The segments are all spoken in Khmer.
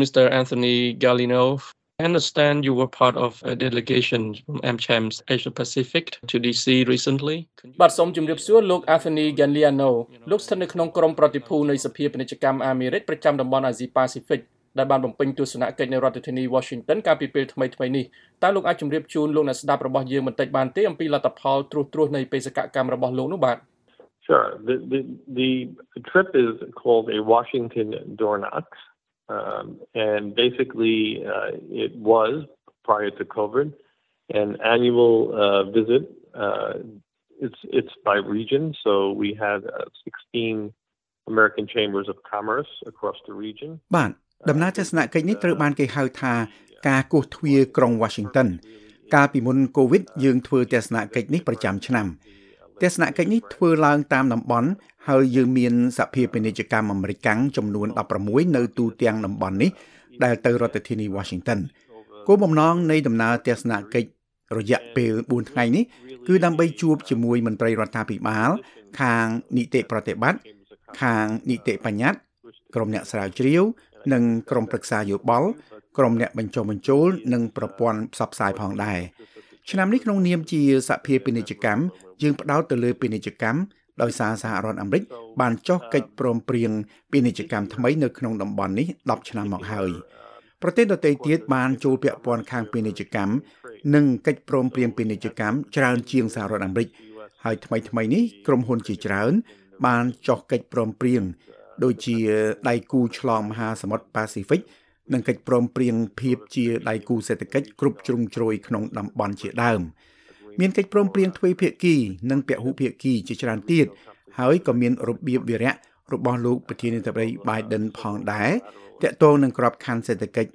Mr. Anthony Gallino I understand you were part of a delegation from AmCham's Asia Pacific to DC recently. បាទសូមជម្រាបសួរលោក Anthony Galliano លោកស្ថិតនៅក្នុងក្រុមប្រតិភូនៃសភាពាណិជ្ជកម្មអាមេរិកប្រចាំតំបន់អាស៊ីប៉ាស៊ីហ្វិកដែលបានបំពេញទស្សនកិច្ចនៅរដ្ឋធានី Washington កាលពីពេលថ្មីៗនេះតើលោកអាចជម្រាបជូនលោកអ្នកស្ដាប់របស់យើងបន្តិចបានទេអំពីលទ្ធផលត្រួសត្រាសនៃបេសកកម្មរបស់លោកនោះបាទ Sure. The, the, the trip is called a Washington Door Knock. Um, and basically, uh, it was prior to COVID an annual uh, visit. Uh, it's it's by region, so we had 16 American chambers of commerce across the region. បាទដំណើរទស្សនកិច្ចនេះត្រូវបានគេហៅថាការគោះទ្វារក្រុង Washington កាលពីមុនកូវីដយើងធ្វើទស្សនកិច្ចនេះប្រចាំឆ្នាំ ទស្សនកិច្ចនេះធ្វើឡើងតាមតំបន់ហើយយើងមានសភាពាណិជ្ជកម្មអាមេរិកចំនួន16នៅទូទាំងតំបន់នេះដែលទៅរដ្ឋធានី Washington គោលបំណងនៃដំណើរទស្សនកិច្ចរយៈពេល4ថ្ងៃនេះគឺដើម្បីជួបជាមួយមន្ត្រីរដ្ឋាភិបាល ខាងនីតិប្រតិបត្តិខាងនីតិបញ្ញត្តិក្រុមអ្នកស្រាវជ្រាវ និងក្រុមប្រឹក្សាយោបល់ក្រុមអ្នកបញ្ចុះបញ្ចូលនិងប្រព័ន្ធផ្សព្វផ្សាយផងដែរ ឆ្នាំនេះក្នុងនាមជាសភាពាណិជ្ជកម្មយើងផ្ដោតទៅលើពាណិជ្ជកម្មដោយសារសហរដ្ឋអាមេរិកបានចុះកិច្ចព្រមព្រៀងពាណិជ្ជកម្មថ្មីនៅក្នុងតំបន់នេះ10ឆ្នាំមកហើយប្រទេសដទៃទៀតបានចូលពាក់ព័ន្ធខាងពាណិជ្ជកម្មនិងកិច្ចព្រមព្រៀងពាណិជ្ជកម្មច្រើនជាងសហរដ្ឋអាមេរិកហើយថ្មីថ្មីនេះក្រុមហ៊ុនជាច្រើន បានចុះកិច្ចព្រមព្រៀងដូចជាដៃគូឆ្លងមហាសមុទ្រប៉ាស៊ីហ្វិក និងកិច្ចព្រមព្រៀងភាពជាដៃគូសេដ្ឋកិច្ចគ្រប់ជ្រុងជ្រោយក្នុងតំបន់ជាដើម មានកិច្ចព្រមព្រៀងទ្វេភាគី និងពហុភាគីជាច្រើនទៀតហើយក៏មានរបៀបវិរៈរបស់លោកប្រធានាធិបតី Biden ផងដែរតាក់ទងនឹងក្របខ័ណ្ឌសេដ្ឋកិច្ច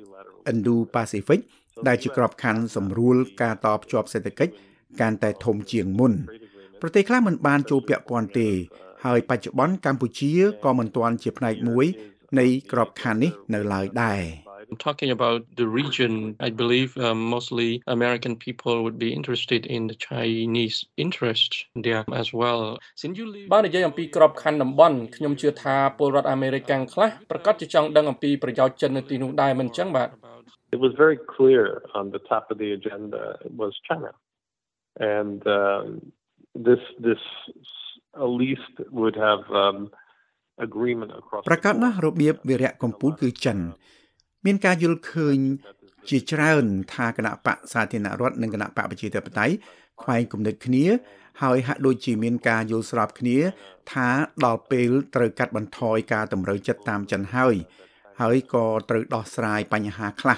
Indo-Pacific ដែលជាក្របខ័ណ្ឌសម្រួលការតភ្ជាប់សេដ្ឋកិច្ចកាន់តែធំជាងមុនប្រទេសខ្លះមិនបានចូលពាក់ព័ន្ធទេ ហើយបច្ចុប្បន្នកម្ពុជាក៏មិនទាន់ជាផ្នែកមួយនៃក្របខ័ណ្ឌនេះនៅឡើយដែរ Talking about the region, I believe um, mostly American people would be interested in the Chinese interest there as well. Since you live បាននិយាយអំពីក្របខ័ណ្ឌតំបន់ខ្ញុំជឿថាពលរដ្ឋអាមេរិកកាំងខ្លះប្រកាសជាចង់ដឹងអំពីប្រយោជន៍ចិននៅទីនោះដែរមិនអញ្ចឹងបាទ It was very clear on the top of the agenda was China. And um, this this at least would have um, agreement across ប្រកាសណាស់របៀបវិរៈកម្ពុជាគឺចិន មានការយល់ឃើញជាច្រើនថាគណៈបកសាធារណរដ្ឋនិងគណៈបកប្រជាធិបតេយ្យខ្វែងគំនិតគ្នា ហើយហាក់ដូចជាមានការយល់ស្របគ្នា ថាដល់ពេលត្រូវកាត់បន្ថយការតម្រូវចិត្តតាមចិនហើយ ហើយក៏ត្រូវដោះស្រាយបញ្ហាខ្លះ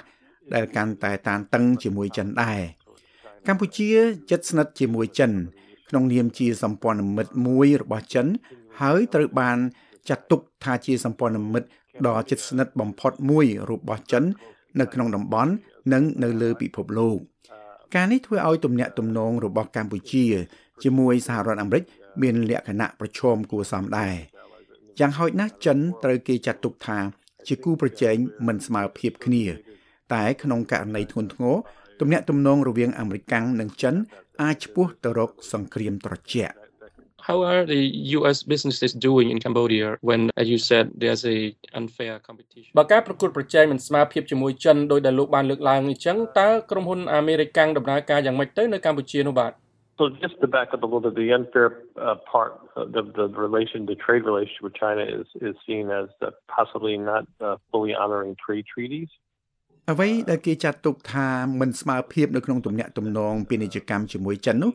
ដែលកាន់តែតានតឹងជាមួយចិនដែរកម្ពុជាជិតស្និទ្ធជាមួយចិន ក្នុងនាមជាសម្ព័ន្ធមិត្តមួយរបស់ចិន ហើយត្រូវបានចាត់ទុកថាជាសម្ព័ន្ធមិត្ត ដ៏ជិតស្និទ្ធបំផុតមួយរបស់ចិន នៅក្នុងតំបន់និងនៅលើពិភពលោកការនេះធ្វើឲ្យទំនាក់ទំនងរបស់កម្ពុជាជាមួយសហរដ្ឋអាមេរិកមានលក្ខណៈប្រឈមគួរសមដែរយ៉ាងហោចណាស់ចិនត្រូវគេចាត់ទុកថា ជាគូប្រជែងមិនស្មើភាពគ្នា តែក្នុងករណីធ្ងន់ធ្ងរទំនាក់ទំនងរវាងអាមេរិកនិងចិនអាចឆ្ពោះទៅរកសង្គ្រាមត្រជាក់ How are the US businesses doing in Cambodia when as you said there's a unfair competition បើការប្រកួតប្រជែងមិនស្មើភាពជាមួយចិនដោយដែលលោកបានលើកឡើងអញ្ចឹងតើក្រុមហ៊ុនអាមេរិកដំណើរការយ៉ាងម៉េចទៅនៅកម្ពុជានោះបាទ So just to back up a little bit, the unfair uh, part of the, the relation, the trade relationship with China is is seen as uh, possibly not uh, fully honoring trade treaties. អ្វីដែលគេចាត់ទុកថាមិនស្មើភាពនៅក្នុងទំនាក់ទំនងពាណិជ្ជកម្មជាមួយចិននោះ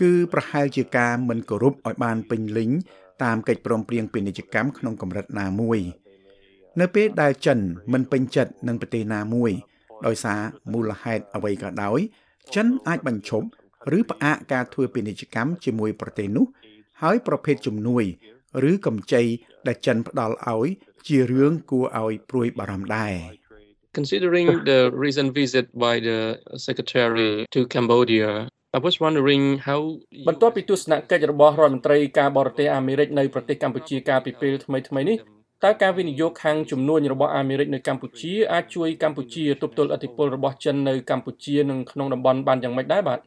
គឺប្រហែលជាការមិនគោរពឲ្យបានពេញលេញតាមកិច្ចព្រមព្រៀងពាណិជ្ជកម្មក្នុងកម្រិតណាមួយ នៅពេលដែលចិនមិនពេញចិត្តនឹងប្រទេសណាមួយ ដោយសារមូលហេតុអ្វីក៏ដោយ ចិនអាចបញ្ឈប់ឬផ្អាកការធ្វើពាណិជ្ជកម្មជាមួយប្រទេសនោះ ហើយប្រភេទជំនួយ ឬកម្ចីដែលចិនផ្ដល់ឲ្យជារឿងគួរឲ្យព្រួយបារម្ភដែរ Considering the recent visit by the secretary to Cambodia I was wondering how បន្ទាប់ពីទស្សនកិច្ចរបស់រដ្ឋមន្ត្រីការបរទេសអាមេរិកនៅប្រទេសកម្ពុជាកាលពីពេលថ្មីៗនេះតើការវិនិយោគខាងជំនួញរបស់អាមេរិកនៅកម្ពុជាអាចជួយកម្ពុជាទប់ទល់ឥទ្ធិពលរបស់ចិននៅកម្ពុជានិងក្នុងតំបន់បានយ៉ាងម៉េចដែរបាទ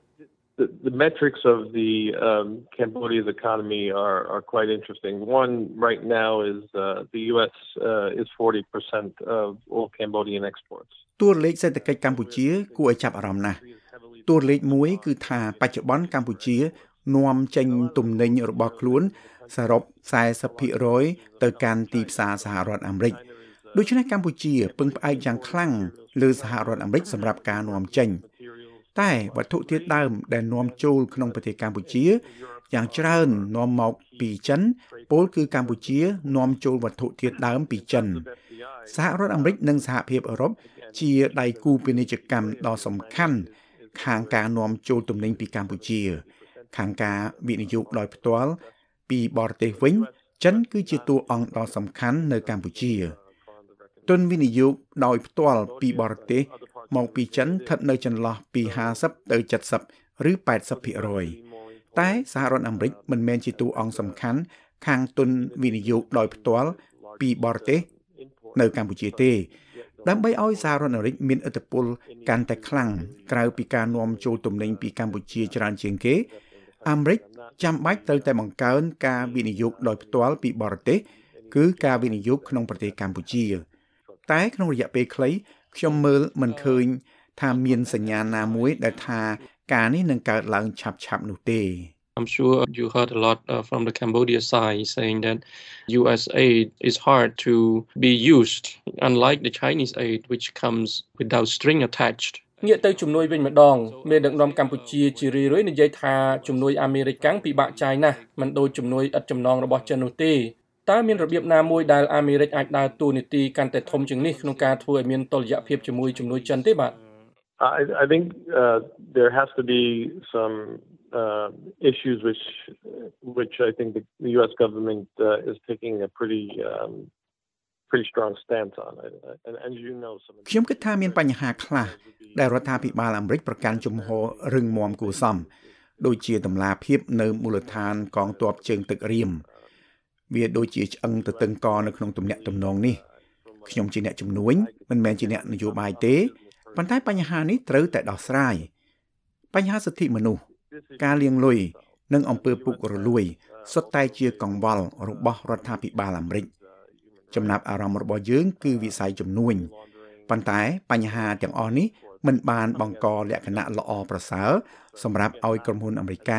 the, the metrics of the um, Cambodia's economy are, are quite interesting. One right now is uh, the U.S. Uh, is 40% of all Cambodian exports. តួលេខសេដ្ឋកិច្ចកម្ពុជាគួរឲ្យចាប់អារម្មណ៍ណាស់ តួលេខមួយគឺថាបច្ចុប្បន្នកម្ពុជានាំចេញទំនិញរបស់ខ្លួន សរុប40%ទៅកាន់ទីផ្សារសហរដ្ឋអាមេរិកដូច្នេះកម្ពុជាពឹងផ្អែកយ៉ាងខ្លាំងលើសហរដ្ឋអាមេរិកសម្រាប់ការនាំចេញតែវត្ថុធាតុដើមដែលនាំចូលក្នុងប្រទេសកម្ពុជាយ៉ាងច្រើននាំមកពីចិនពលគឺកម្ពុជានាំចូលវត្ថុធាតុដើមពីចិនសហរដ្ឋអាមេរិកនិងសហភាពអឺរ៉ុបជាដៃគូពាណិជ្ជកម្មដ៏សំខាន់ ខាងការនាំចូលទំនិញពីកម្ពុជា ខាងការវិនិយោគដោយផ្ទាល់ពីបរទេសវិញ ចិនគឺជាតួអង្គដ៏សំខាន់នៅកម្ពុជាទុនវិនិយោគដោយផ្ទាល់ពីបរទេសមកពីចិនស្ថិតនៅចន្លោះពី50ទៅ70ឬ80%តែសហរដ្ឋអាមេរិកមិនមែនជាតួអង្គសំខាន់ខាងទុនវិនិយោគដោយផ្ទាល់ពីបរទេសនៅកម្ពុជាទេ ដើម្បីឲ្យសហរដ្ឋអាមេរិកមានឥទ្ធិពលកាន់តែខ្លាំងក្រៅពីការនាំចូលទំនិញពីកម្ពុជាច្រើនជាងគេអាមេរិកចាំបាច់ត្រូវតែបង្កើនការវិនិយោគដោយផ្ទាល់ពីបរទេសគឺការវិនិយោគក្នុងប្រទេសកម្ពុជា តែក្នុងរយៈពេលខ្លីខ្ញុំមើលមិនឃើញថាមានសញ្ញាណាមួយដែលថាការនេះនឹងកើតឡើងឆាប់ៗនោះទេ I'm sure you heard a lot uh, from the Cambodia side saying that US aid is hard to be used, unlike the Chinese aid, which comes without string attached. ងាកទៅជំនួយវិញម្ដងមានដឹកនាំកម្ពុជាជារឿយៗនិយាយថាជំនួយអាមេរិកកាំងពិបាកចាយណាស់មិនដូចជំនួយឥតចំណងរបស់ចិននោះទេតើមានរបៀបណាមួយដែលអាមេរិកអាចដើរតួនាទីកាន់តែធំជាងនេះក្នុងការធ្វើឲ្យមានតុល្យភាពជាមួយជំនួយចិនទេបាទ I, I think uh, there has to be some uh, issues which which I think the, the U.S. government uh, is taking a pretty um, pretty strong stance on it. And, and you know some ខ្ញុំគិតថាមានបញ្ហាខ្លះដែលរដ្ឋាភិបាលអាមេរិកប្រកាន់ជំហររឹងមាំគួរសមដូចជាតម្លាភាពនៅមូលដ្ឋានកងទ័ពជើងទឹករៀមវាដូចជាឆ្អឹងទៅតឹងកនៅក្នុងទំនាក់ទំនងនេះខ្ញុំជាអ្នកជំនួញមិនមែនជាអ្នកនយោបាយទេប៉ុន្តែបញ្ហានេះត្រូវតែដោះស្រាយបញ្ហាសិទ្ធិមនុស្ស ការលាងលុយនិងអំពើពុករលួយសុទ្ធតែជាកង្វល់របស់រដ្ឋាភិបាលអាមេរិកចំណាប់អារម្មណ៍របស់យើងគឺវិស័យជំនួញប៉ុន្តែបញ្ហាទាំងអស់នេះមិនបានបង្កលក្ខណៈល្អប្រសើរសម្រាប់ឲ្យក្រុមហ៊ុនអាមេរិក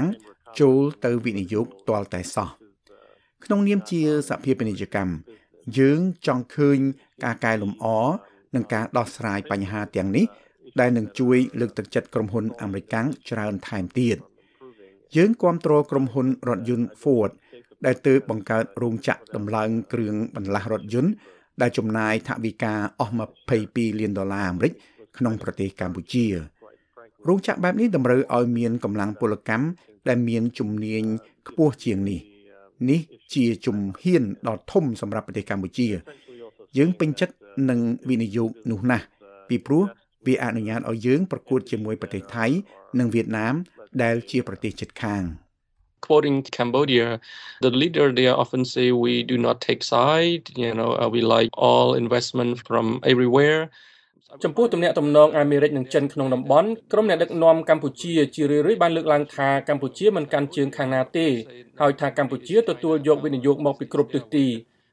ចូលទៅវិនិយោគទាល់តែសោះក្នុងនាមជាសហភាពពាណិជ្ជកម្មយើងចង់ឃើញការកែលម្អនិងការដោះស្រាយបញ្ហាទាំងនេះ ដែលនឹងជួយលើកទឹកចិត្តក្រុមហ៊ុនអាមេរិកច្រើនថែមទៀតយើងគ្រប់គ្រងក្រុមហ៊ុនរថយន្ត Ford ដែលទើបបង្កើតរោងចក្រដំឡើងគ្រឿងបន្លាស់រថយន្តដែលចំណាយថវិកាអស់22លានដុល្លារអាមេរិកក្នុងប្រទេសកម្ពុជារោងចក្របែបនេះតម្រូវឲ្យមានកម្លាំងពលកម្មដែលមានជំនាញខ្ពស់ជាងនេះ នេះជាជំហានដ៏ធំសម្រាប់ប្រទេសកម្ពុជា យើងពេញចិត្តនឹងវិនិយោគនោះណាស់ពីព្រោះ វាអនុញ្ញាតឲ្យយើងប្រកួតជាមួយប្រទេសថៃ និងវៀតណាម ដែលជាប្រទេសជិតខាង quoting Cambodia, the leader there often say we do not take side, you know, uh, we like all investment from everywhere. ចំពោះទំនាក់ទំនងអាមេរិកនិងចិនក្នុងតំបន់ក្រុមអ្នកដឹកនាំកម្ពុជាជារឿយៗបានលើកឡើងថាកម្ពុជាមិនកាន់ជើងខាងណាទេ ហើយថាកម្ពុជាទទួលយកវិនិយោគមកពីគ្រប់ទិសទី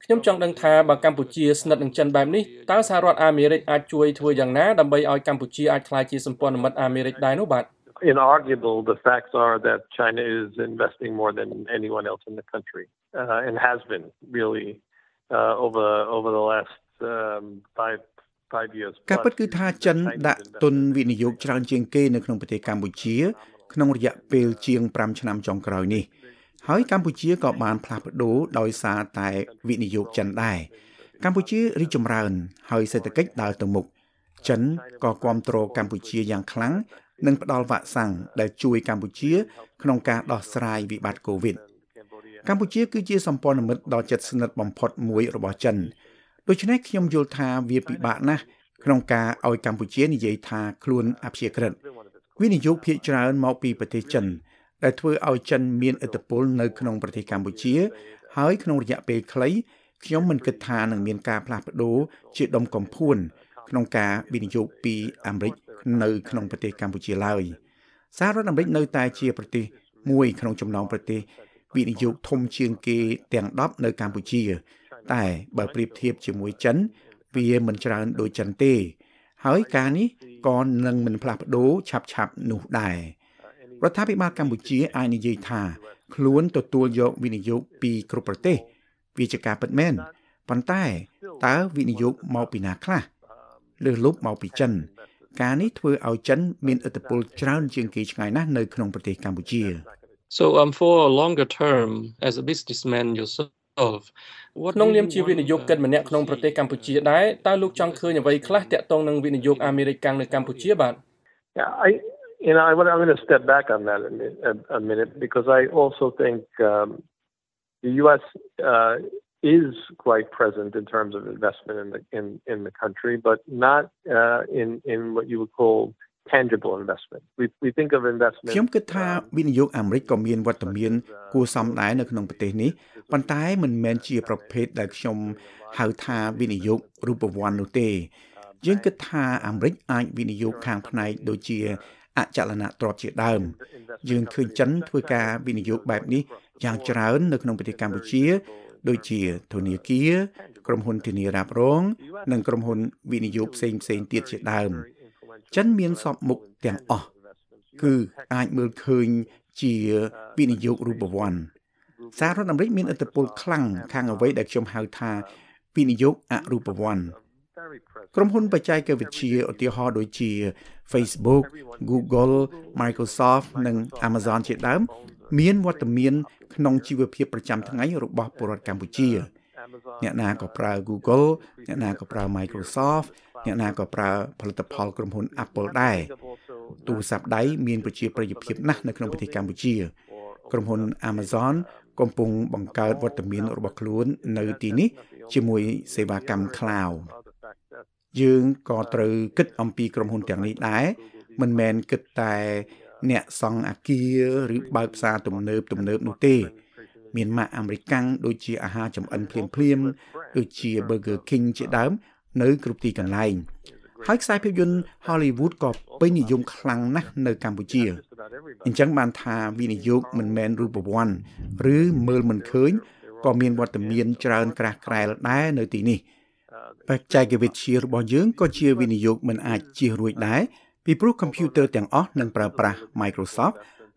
ខ្ញុំចង់ដឹងថាបើកម្ពុជាស្និទ្ធនឹងចិនបែបនេះតើសហរដ្ឋអាមេរិកអាចជួយធ្វើយ៉ាងណាដើម្បីឲ្យកម្ពុជាអាចក្លាយជាសម្ព័ន្ធមិត្តអាមេរិកដែរនោះបាទ inarguable the facts are that China is investing more than anyone else in the country uh, and has been really uh, over over the last um, five ការពិតគឺថាចិនដាក់ទុនវិនិយោគច្រើនជាងគេនៅក្នុងប្រទេសកម្ពុជា ក្នុងរយៈពេលជាង5ឆ្នាំចុងក្រោយនេះ ហើយកម្ពុជាក៏បានផ្លាស់ប្ដូរដោយសារតែវិនិយោគចិនដែរកម្ពុជារីកចម្រើន ហើយសេដ្ឋកិច្ចដើរទៅមុខចិនក៏គ្រប់គ្រងកម្ពុជាយ៉ាងខ្លាំងនិងផ្ដល់វ៉ាក់សាំងដែលជួយកម្ពុជា ក្នុងការដោះស្រាយវិបត្តិកូវីដកម្ពុជាគឺជាសម្ព័ន្ធមិត្តដ៏ជិតស្និទ្ធបំផុតមួយរបស់ចិនដូច្នេះខ្ញុំយល់ថាវាពិបាកណាស់ក្នុងការឲ្យកម្ពុជានិយាយថាខ្លួនអព្យាក្រឹតវិនិយោគភាគច្រើនមកពីប្រទេសចិន ដែលធ្វើឲ្យចិនមានឥទ្ធិពលនៅក្នុងប្រទេសកម្ពុជា ហើយក្នុងរយៈពេលខ្លីខ្ញុំមិនគិតថានឹងមានការផ្លាស់ប្ដូរជាដុំកំភួន ក្នុងការវិនិយោគពីអាមេរិកនៅក្នុងប្រទេសកម្ពុជាឡើយសហរដ្ឋអាមេរិកនៅតែជាប្រទេសមួយក្នុងចំណោមប្រទេសវិនិយោគធំជាងគេទាំង10នៅកម្ពុជា តែបើប្រៀបធៀបជាមួយចិន វាមិនច្រើនដូចចិនទេ ហើយការនេះក៏នឹងមិនផ្លាស់ប្ដូរឆាប់ឆាប់នោះដែរ រដ្ឋាភិបាលកម្ពុជាអាចនិយាយថាខ្លួនទទួលយកវិនិយោគពីគ្រប់ប្រទេស វាជាការពិតមែនប៉ុន្តែតើវិនិយោគមកពីណាខ្លះលើសលប់មកពីចិន ការនេះធ្វើឲ្យចិនមានឥទ្ធិពលច្រើនជាងគេឆ្ងាយណាស់នៅក្នុងប្រទេសកម្ពុជា So um for a longer term as a businessman yourself ក្នុងនាមជាវិនិយោគិនម្នាក់ក្នុងប្រទេសកម្ពុជាដែរតើលោកចង់ឃើញអ្វីខ្លះទាក់ទងនឹងវិនិយោគអាមេរិកកាំងនៅកម្ពុជាបាទ Yeah, I you know, I, I'm going to step back on that a, a, a minute because I also think um, the U.S. Uh, is quite present in terms of investment in the in, in the country, but not uh, in in what you would call tangible investment. We we think of investment ខ្ញុំគិតថាវិនិយោគអាមេរិកក៏មានវត្តមានគួរសមដែរនៅក្នុងប្រទេសនេះប៉ុន្តែមិនមែនជាប្រភេទដែលខ្ញុំហៅថាវិនិយោគរូបវ័ន្តនោះទេ យើងគិតថាអាមេរិកអាចវិនិយោគខាងផ្នែកដូចជា អចលនទ្រព្យជាដើម យើងឃើញចិនធ្វើការវិនិយោគបែបនេះយ៉ាងច្រើននៅក្នុងប្រទេសកម្ពុជា ដូចជាធនាគារក្រុមហ៊ុនធានារ៉ាប់រង និងក្រុមហ៊ុនវិនិយោគផ្សេងផ្សេងទៀតជាដើម ចិនមានសពមុខទាំងអស់គឺអាចមើលឃើញជាវិនិយោគរូបវ័ន្តសហរដ្ឋអាមេរិកមានឥទ្ធិពលខ្លាំងខាងអ្វីដែលខ្ញុំហៅថាវិនិយោគអរូបវ័ន្ត ក្រុមហ៊ុនបច្ចេកវិទ្យាឧទាហរណ៍ដូចជា Facebook, Google, Microsoft និង Amazon ជាដើម មានវត្តមាន ក្នុងជីវភាពប្រចាំថ្ងៃរបស់ពលរដ្ឋកម្ពុជា អ្នកណាក៏ប្រើ Google អ្នកណាក៏ប្រើ Microsoft អ្នកណាក៏ប្រើផលិតផលក្រុមហ៊ុន Apple ដែរទូរស័ព្ទដៃមានប្រជាប្រិយភាពណាស់នៅក្នុងប្រទេសកម្ពុជាក្រុមហ៊ុន Amazon កំពុងបង្កើតវត្តមានរបស់ខ្លួននៅទីនេះជាមួយសេវាកម្ម Cloud យើងក៏ត្រូវគិតអំពីក្រុមហ៊ុនទាំងនេះដែរមិនមែនគិតតែអ្នកសង់អាគារឬបើកផ្សារទំនើបទំនើបនោះទេ មានម៉ាកអាមេរិកាំងដូចជាអាហារចម្អិនភ្លាមភ្លាមដូចជា Burger King ជាដើម នៅគ្រប់ទីកន្លែងហើយខ្សែភាពយន្ត Hollywood ក៏ពេញនិយមខ្លាំងណាស់នៅកម្ពុជាអញ្ចឹងបានថាវិនិយោគមិនមែនរូបវ័ន្តឬមើលមិនឃើញក៏មានវត្តមានច្រើនក្រាស់ក្រែលដែរនៅទីនេះ បច្ចេកវិទ្យារបស់យើងក៏ជាវិនិយោគមិនអាចជៀសរួចដែរពីព្រោះកុំព្យូទ័រទាំងអស់នឹងប្រើប្រាស់ Microsoft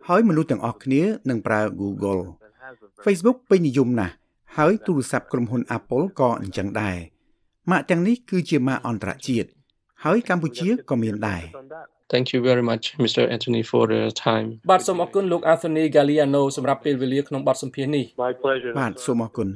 ហើយមនុស្សទាំងអស់គ្នានឹងប្រើ Google Facebook ពេញនិយមណាស់ហើយទូរស័ព្ទក្រុមហ៊ុន Apple ក៏អញ្ចឹងដែរម៉ាកទាំងនេះគឺជាម៉ាកអន្តរជាតិហើយកម្ពុជាក៏មានដែរ Thank you very much Mr Anthony for the time បាទសូមអរគុណលោក Anthony Galliano សម្រាប់ពេលវេលាក្នុងបទសម្ភាសន៍នេះ My pleasure បាទសូមអរគុណ